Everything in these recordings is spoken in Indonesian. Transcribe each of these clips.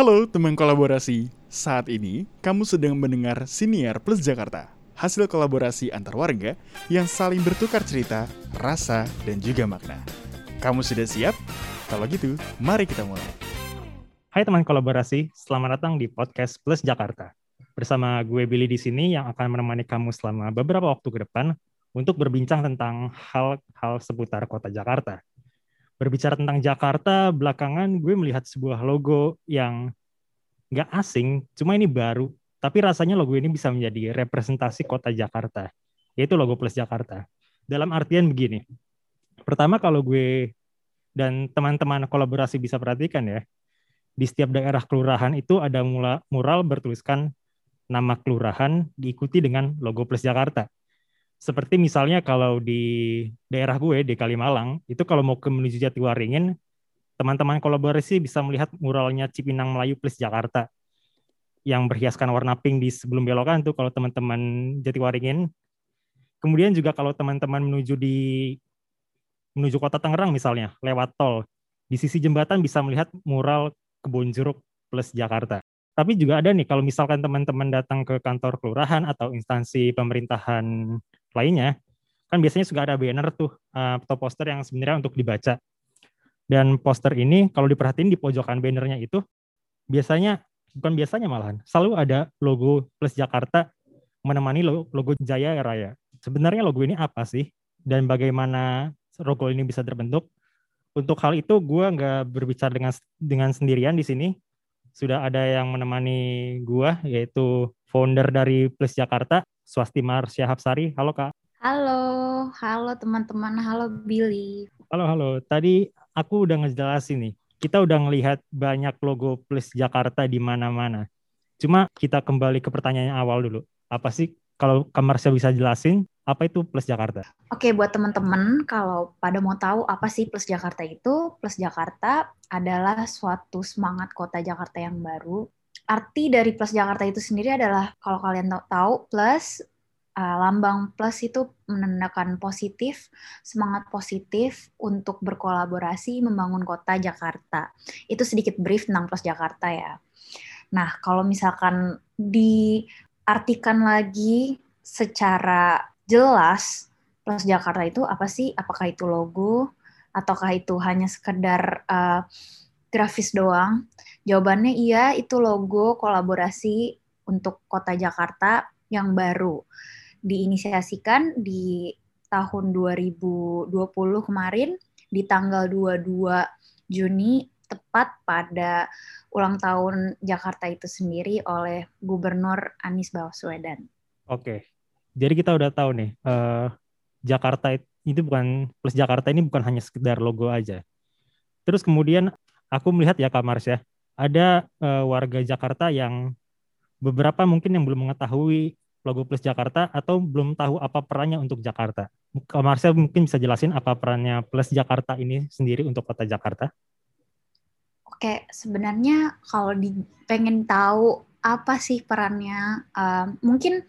Halo teman kolaborasi, saat ini kamu sedang mendengar Siniar Plus Jakarta, hasil kolaborasi antar warga yang saling bertukar cerita, rasa, dan juga makna. Kamu sudah siap? Kalau gitu, mari kita mulai. Hai teman kolaborasi, selamat datang di podcast Plus Jakarta. Bersama gue Billy di sini yang akan menemani kamu selama beberapa waktu ke depan untuk berbincang tentang hal-hal seputar kota Jakarta berbicara tentang Jakarta, belakangan gue melihat sebuah logo yang nggak asing, cuma ini baru. Tapi rasanya logo ini bisa menjadi representasi kota Jakarta, yaitu logo Plus Jakarta. Dalam artian begini, pertama kalau gue dan teman-teman kolaborasi bisa perhatikan ya, di setiap daerah kelurahan itu ada mural bertuliskan nama kelurahan diikuti dengan logo Plus Jakarta seperti misalnya kalau di daerah gue di Kalimalang itu kalau mau ke menuju Jatiwaringin teman-teman kolaborasi bisa melihat muralnya Cipinang Melayu Plus Jakarta yang berhiaskan warna pink di sebelum belokan tuh kalau teman-teman Jatiwaringin. Kemudian juga kalau teman-teman menuju di menuju kota Tangerang misalnya lewat tol di sisi jembatan bisa melihat mural kebun jeruk plus Jakarta tapi juga ada nih kalau misalkan teman-teman datang ke kantor kelurahan atau instansi pemerintahan lainnya, kan biasanya suka ada banner tuh uh, atau poster yang sebenarnya untuk dibaca. Dan poster ini kalau diperhatiin di pojokan bannernya itu biasanya bukan biasanya malahan selalu ada logo Plus Jakarta menemani logo, Jaya Raya. Sebenarnya logo ini apa sih dan bagaimana logo ini bisa terbentuk? Untuk hal itu gue nggak berbicara dengan dengan sendirian di sini. Sudah ada yang menemani gue yaitu founder dari Plus Jakarta Swasti Marsya Hapsari. Halo Kak. Halo, halo teman-teman, halo Billy. Halo, halo. Tadi aku udah ngejelasin nih, kita udah ngelihat banyak logo Plus Jakarta di mana-mana. Cuma kita kembali ke pertanyaan awal dulu. Apa sih kalau Kak Marsya bisa jelasin apa itu Plus Jakarta? Oke, buat teman-teman kalau pada mau tahu apa sih Plus Jakarta itu, Plus Jakarta adalah suatu semangat kota Jakarta yang baru arti dari plus Jakarta itu sendiri adalah kalau kalian tahu plus uh, lambang plus itu menandakan positif, semangat positif untuk berkolaborasi membangun kota Jakarta. Itu sedikit brief tentang plus Jakarta ya. Nah, kalau misalkan diartikan lagi secara jelas plus Jakarta itu apa sih? Apakah itu logo ataukah itu hanya sekedar uh, grafis doang? Jawabannya iya, itu logo kolaborasi untuk Kota Jakarta yang baru. Diinisiasikan di tahun 2020 kemarin di tanggal 22 Juni tepat pada ulang tahun Jakarta itu sendiri oleh Gubernur Anies Baswedan. Oke, jadi kita udah tahu nih uh, Jakarta itu bukan plus Jakarta ini bukan hanya sekedar logo aja. Terus kemudian aku melihat ya Kak Mars ya, ada uh, warga Jakarta yang beberapa mungkin yang belum mengetahui logo Plus Jakarta atau belum tahu apa perannya untuk Jakarta. Kak Marsha mungkin bisa jelasin apa perannya Plus Jakarta ini sendiri untuk kota Jakarta? Oke, sebenarnya kalau di, pengen tahu apa sih perannya, uh, mungkin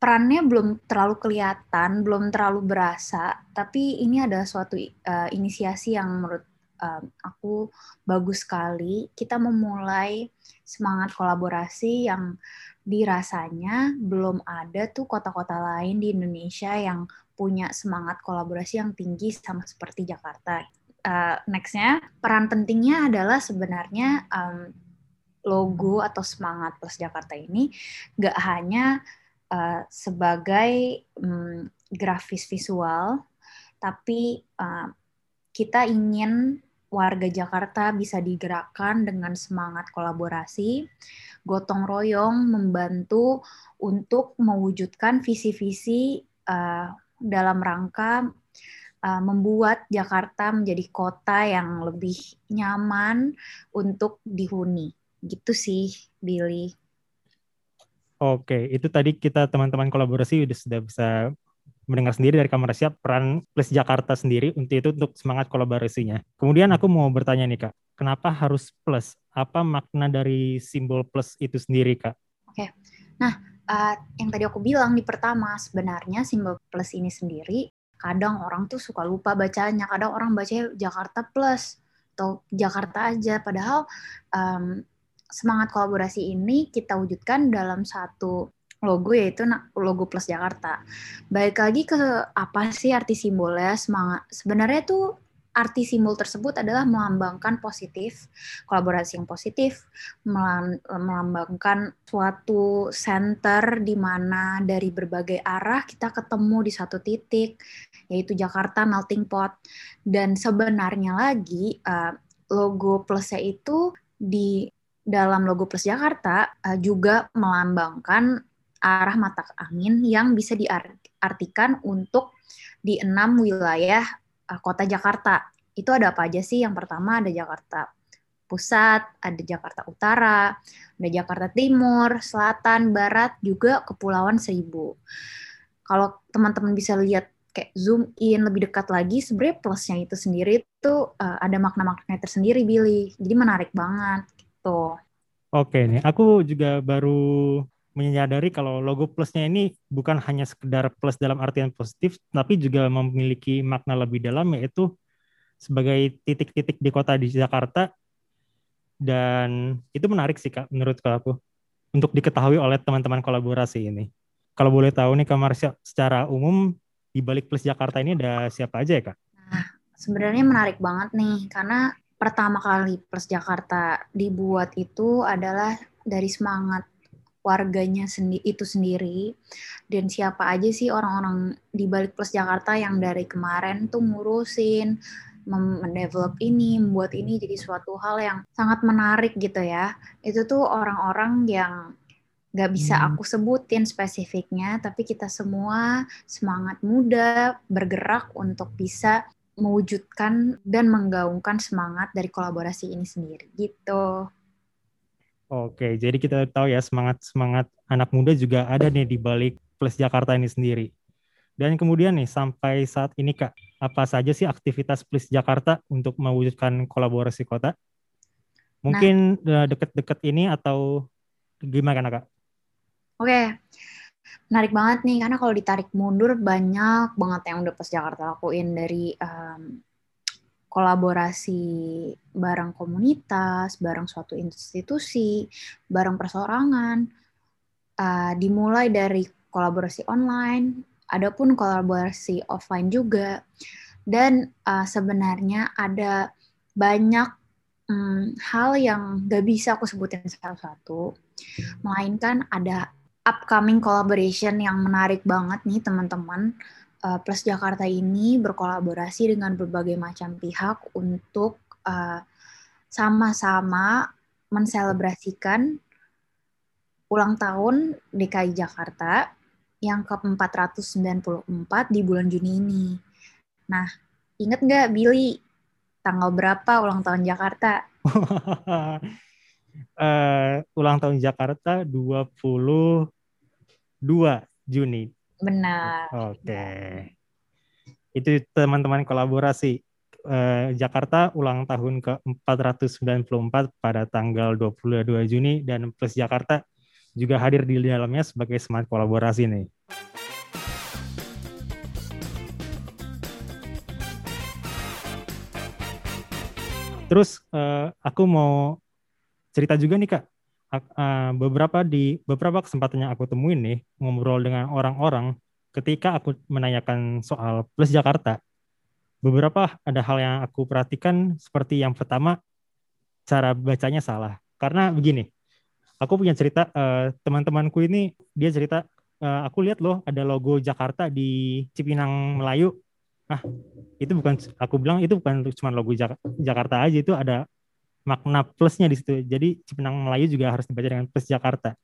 perannya belum terlalu kelihatan, belum terlalu berasa, tapi ini adalah suatu uh, inisiasi yang menurut um, aku bagus sekali. Kita memulai semangat kolaborasi yang dirasanya belum ada tuh kota-kota lain di Indonesia yang punya semangat kolaborasi yang tinggi sama seperti Jakarta. Uh, nextnya peran pentingnya adalah sebenarnya um, logo atau semangat plus Jakarta ini gak hanya uh, sebagai um, grafis visual, tapi uh, kita ingin warga Jakarta bisa digerakkan dengan semangat kolaborasi, gotong royong membantu untuk mewujudkan visi-visi uh, dalam rangka uh, membuat Jakarta menjadi kota yang lebih nyaman untuk dihuni. Gitu sih, Billy. Oke, itu tadi kita teman-teman kolaborasi sudah bisa mendengar sendiri dari kamar siap peran Plus Jakarta sendiri untuk itu untuk semangat kolaborasinya. Kemudian aku mau bertanya nih Kak, kenapa harus plus? Apa makna dari simbol plus itu sendiri Kak? Oke, nah uh, yang tadi aku bilang di pertama sebenarnya simbol plus ini sendiri kadang orang tuh suka lupa bacanya, kadang orang baca Jakarta plus. atau Jakarta aja. Padahal um, semangat kolaborasi ini kita wujudkan dalam satu logo yaitu logo Plus Jakarta. Baik lagi ke apa sih arti simbolnya semangat. Sebenarnya tuh arti simbol tersebut adalah melambangkan positif, kolaborasi yang positif, melambangkan suatu center di mana dari berbagai arah kita ketemu di satu titik, yaitu Jakarta melting pot. Dan sebenarnya lagi eh, logo plusnya itu di dalam logo plus Jakarta eh, juga melambangkan arah mata angin yang bisa diartikan untuk di enam wilayah uh, kota Jakarta. Itu ada apa aja sih? Yang pertama ada Jakarta Pusat, ada Jakarta Utara, ada Jakarta Timur, Selatan, Barat, juga Kepulauan Seribu. Kalau teman-teman bisa lihat kayak zoom in lebih dekat lagi, sebenarnya plusnya itu sendiri itu uh, ada makna-makna tersendiri, Billy. Jadi menarik banget gitu. Oke nih, aku juga baru menyadari kalau logo plusnya ini bukan hanya sekedar plus dalam artian positif, tapi juga memiliki makna lebih dalam yaitu sebagai titik-titik di kota di Jakarta dan itu menarik sih kak menurut aku untuk diketahui oleh teman-teman kolaborasi ini. Kalau boleh tahu nih Kak secara umum di balik Plus Jakarta ini ada siapa aja ya Kak? Nah, sebenarnya menarik banget nih karena pertama kali Plus Jakarta dibuat itu adalah dari semangat warganya sendi itu sendiri dan siapa aja sih orang-orang di balik Plus Jakarta yang dari kemarin tuh ngurusin mendevelop ini, membuat ini jadi suatu hal yang sangat menarik gitu ya. Itu tuh orang-orang yang gak bisa hmm. aku sebutin spesifiknya, tapi kita semua semangat muda bergerak untuk bisa mewujudkan dan menggaungkan semangat dari kolaborasi ini sendiri gitu. Oke, jadi kita tahu ya semangat semangat anak muda juga ada nih di balik Plus Jakarta ini sendiri. Dan kemudian nih sampai saat ini kak, apa saja sih aktivitas Plus Jakarta untuk mewujudkan kolaborasi kota? Mungkin nah, deket-deket ini atau gimana kak? Oke, menarik banget nih karena kalau ditarik mundur banyak banget yang udah Plus Jakarta lakuin dari um, kolaborasi bareng komunitas, bareng suatu institusi, bareng persorangan, uh, dimulai dari kolaborasi online, ada pun kolaborasi offline juga, dan uh, sebenarnya ada banyak um, hal yang gak bisa aku sebutin satu-satu, melainkan ada upcoming collaboration yang menarik banget nih teman-teman uh, Plus Jakarta ini berkolaborasi dengan berbagai macam pihak untuk eh, sama-sama menselebrasikan ulang tahun DKI Jakarta yang ke-494 di bulan Juni ini. Nah, inget nggak Billy tanggal berapa ulang tahun Jakarta? uh, ulang tahun Jakarta 22 Juni Benar. Oke. Okay. Itu teman-teman kolaborasi. Eh, Jakarta ulang tahun ke-494 pada tanggal 22 Juni dan Plus Jakarta juga hadir di dalamnya sebagai semangat kolaborasi nih. Terus uh, aku mau cerita juga nih kak uh, beberapa di beberapa kesempatan yang aku temuin nih ngobrol dengan orang-orang ketika aku menanyakan soal Plus Jakarta, beberapa ada hal yang aku perhatikan seperti yang pertama cara bacanya salah. Karena begini, aku punya cerita uh, teman-temanku ini dia cerita uh, aku lihat loh ada logo Jakarta di Cipinang Melayu. Ah, itu bukan aku bilang itu bukan cuma logo Jakarta aja itu ada makna plusnya di situ. Jadi Cipinang Melayu juga harus dibaca dengan plus Jakarta.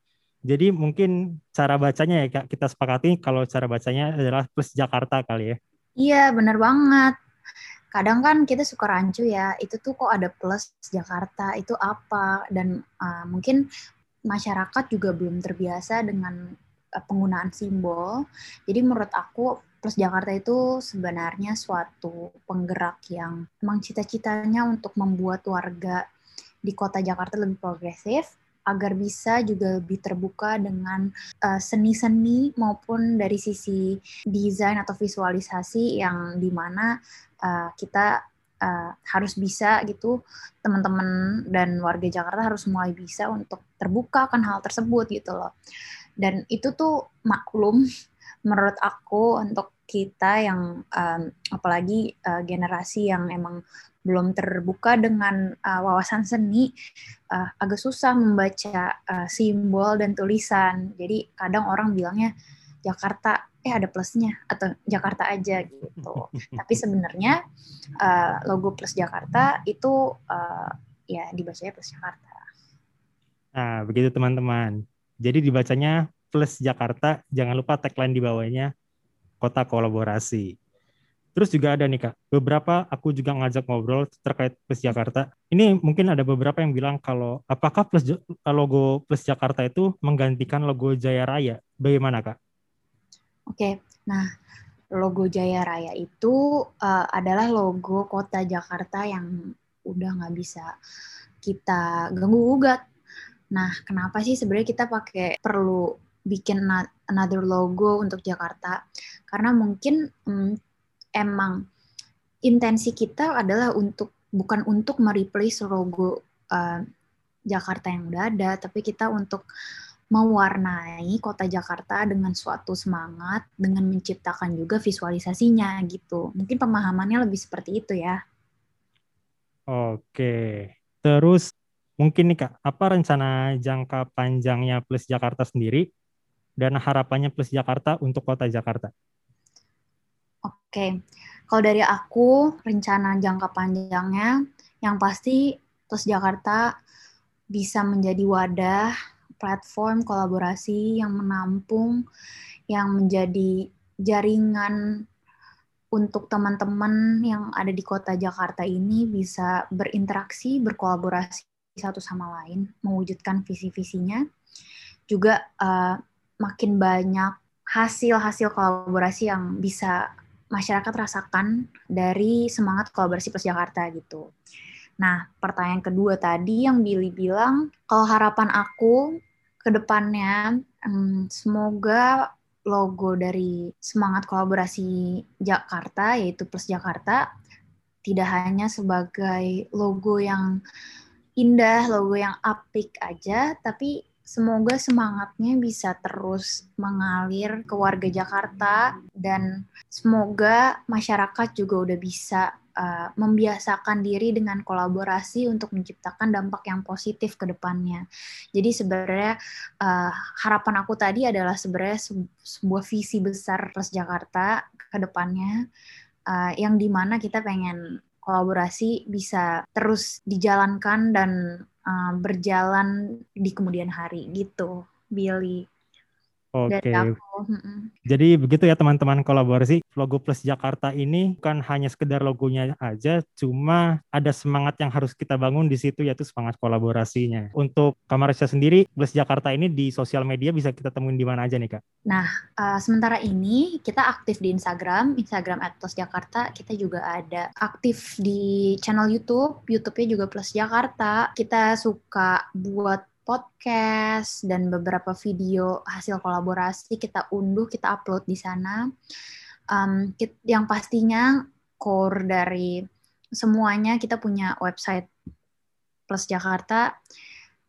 Jadi mungkin cara bacanya ya Kak, kita sepakati kalau cara bacanya adalah plus Jakarta kali ya. Iya, benar banget. Kadang kan kita suka rancu ya, itu tuh kok ada plus Jakarta, itu apa? Dan uh, mungkin masyarakat juga belum terbiasa dengan uh, penggunaan simbol. Jadi menurut aku Plus Jakarta itu sebenarnya suatu penggerak yang memang cita-citanya untuk membuat warga di kota Jakarta lebih progresif, agar bisa juga lebih terbuka dengan eh, seni-seni uh, maupun dari sisi desain atau visualisasi yang di mana uh, kita uh, harus bisa gitu teman-teman dan warga Jakarta harus mulai bisa untuk terbuka akan hal tersebut gitu loh. Dan itu tuh maklum menurut aku untuk kita yang um, apalagi uh, generasi yang emang belum terbuka dengan uh, wawasan seni uh, agak susah membaca uh, simbol dan tulisan jadi kadang orang bilangnya Jakarta eh ada plusnya atau Jakarta aja gitu. Tapi sebenarnya uh, logo plus Jakarta itu uh, ya dibacanya plus Jakarta. Nah, begitu teman-teman. Jadi dibacanya plus Jakarta, jangan lupa tagline di bawahnya kota kolaborasi. Terus juga ada nih Kak, beberapa aku juga ngajak ngobrol terkait Plus Jakarta. Ini mungkin ada beberapa yang bilang kalau apakah Plus logo Plus Jakarta itu menggantikan logo Jaya Raya? Bagaimana Kak? Oke, nah logo Jaya Raya itu uh, adalah logo kota Jakarta yang udah nggak bisa kita ganggu gugat. Nah, kenapa sih sebenarnya kita pakai perlu bikin another logo untuk Jakarta? Karena mungkin um, emang intensi kita adalah untuk bukan untuk mereplace logo uh, Jakarta yang udah ada, tapi kita untuk mewarnai kota Jakarta dengan suatu semangat dengan menciptakan juga visualisasinya gitu. Mungkin pemahamannya lebih seperti itu ya. Oke. Terus mungkin nih Kak, apa rencana jangka panjangnya Plus Jakarta sendiri dan harapannya Plus Jakarta untuk kota Jakarta? Oke. Kalau dari aku rencana jangka panjangnya yang pasti Plus Jakarta bisa menjadi wadah platform kolaborasi yang menampung, yang menjadi jaringan untuk teman-teman yang ada di kota Jakarta ini bisa berinteraksi, berkolaborasi satu sama lain, mewujudkan visi-visinya. Juga uh, makin banyak hasil-hasil kolaborasi yang bisa masyarakat rasakan dari semangat kolaborasi Plus Jakarta gitu. Nah, pertanyaan kedua tadi yang Billy bilang, kalau harapan aku ke depannya um, semoga logo dari semangat kolaborasi Jakarta yaitu Plus Jakarta tidak hanya sebagai logo yang indah, logo yang apik aja, tapi semoga semangatnya bisa terus mengalir ke warga Jakarta dan semoga masyarakat juga udah bisa uh, membiasakan diri dengan kolaborasi untuk menciptakan dampak yang positif ke depannya. Jadi sebenarnya uh, harapan aku tadi adalah sebenarnya sebuah visi besar Plus Jakarta ke depannya uh, yang di mana kita pengen kolaborasi bisa terus dijalankan dan uh, berjalan di kemudian hari gitu, Billy. Oke. Okay. Jadi begitu ya teman-teman kolaborasi. Logo Plus Jakarta ini bukan hanya sekedar logonya aja, cuma ada semangat yang harus kita bangun di situ yaitu semangat kolaborasinya. Untuk Kamarisya sendiri, Plus Jakarta ini di sosial media bisa kita temuin di mana aja nih Kak? Nah, uh, sementara ini kita aktif di Instagram, Instagram Plus Jakarta. Kita juga ada aktif di channel YouTube, YouTube-nya juga Plus Jakarta. Kita suka buat podcast dan beberapa video hasil kolaborasi kita unduh, kita upload di sana. Um, yang pastinya core dari semuanya kita punya website Plus Jakarta.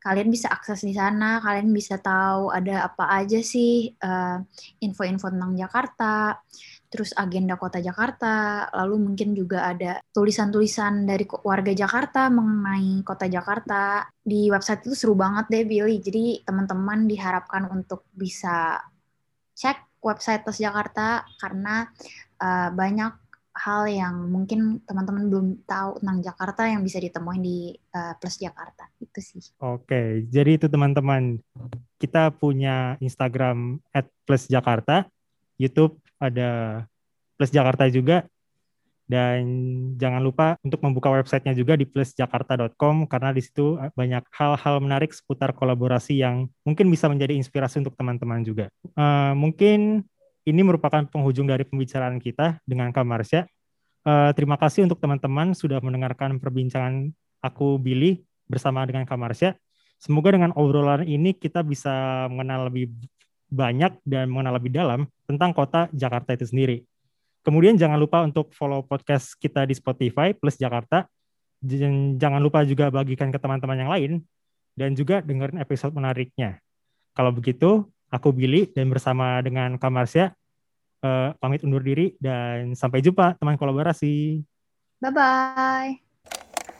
Kalian bisa akses di sana, kalian bisa tahu ada apa aja sih uh, info-info tentang Jakarta terus agenda kota Jakarta, lalu mungkin juga ada tulisan-tulisan dari warga Jakarta mengenai kota Jakarta. Di website itu seru banget deh Billy, jadi teman-teman diharapkan untuk bisa cek website Plus Jakarta karena uh, banyak hal yang mungkin teman-teman belum tahu tentang Jakarta yang bisa ditemuin di uh, Plus Jakarta itu sih. Oke, jadi itu teman-teman kita punya Instagram @plusjakarta, YouTube ada Plus Jakarta juga. Dan jangan lupa untuk membuka websitenya juga di plusjakarta.com karena di situ banyak hal-hal menarik seputar kolaborasi yang mungkin bisa menjadi inspirasi untuk teman-teman juga. Uh, mungkin ini merupakan penghujung dari pembicaraan kita dengan Kak Marsha. Uh, terima kasih untuk teman-teman sudah mendengarkan perbincangan aku Billy bersama dengan Kak Marsha. Semoga dengan obrolan ini kita bisa mengenal lebih banyak dan mengenal lebih dalam tentang kota Jakarta itu sendiri. Kemudian jangan lupa untuk follow podcast kita di Spotify Plus Jakarta. Jangan lupa juga bagikan ke teman-teman yang lain dan juga dengerin episode menariknya. Kalau begitu, aku Billy dan bersama dengan Kamarsya uh, pamit undur diri dan sampai jumpa teman kolaborasi. Bye-bye.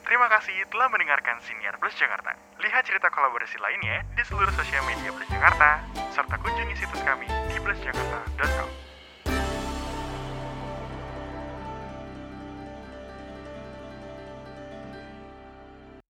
Terima kasih telah mendengarkan Siniar Plus Jakarta. Lihat cerita kolaborasi lainnya di seluruh sosial media Plus Jakarta, serta kunjungi situs kami di plusjakarta.com.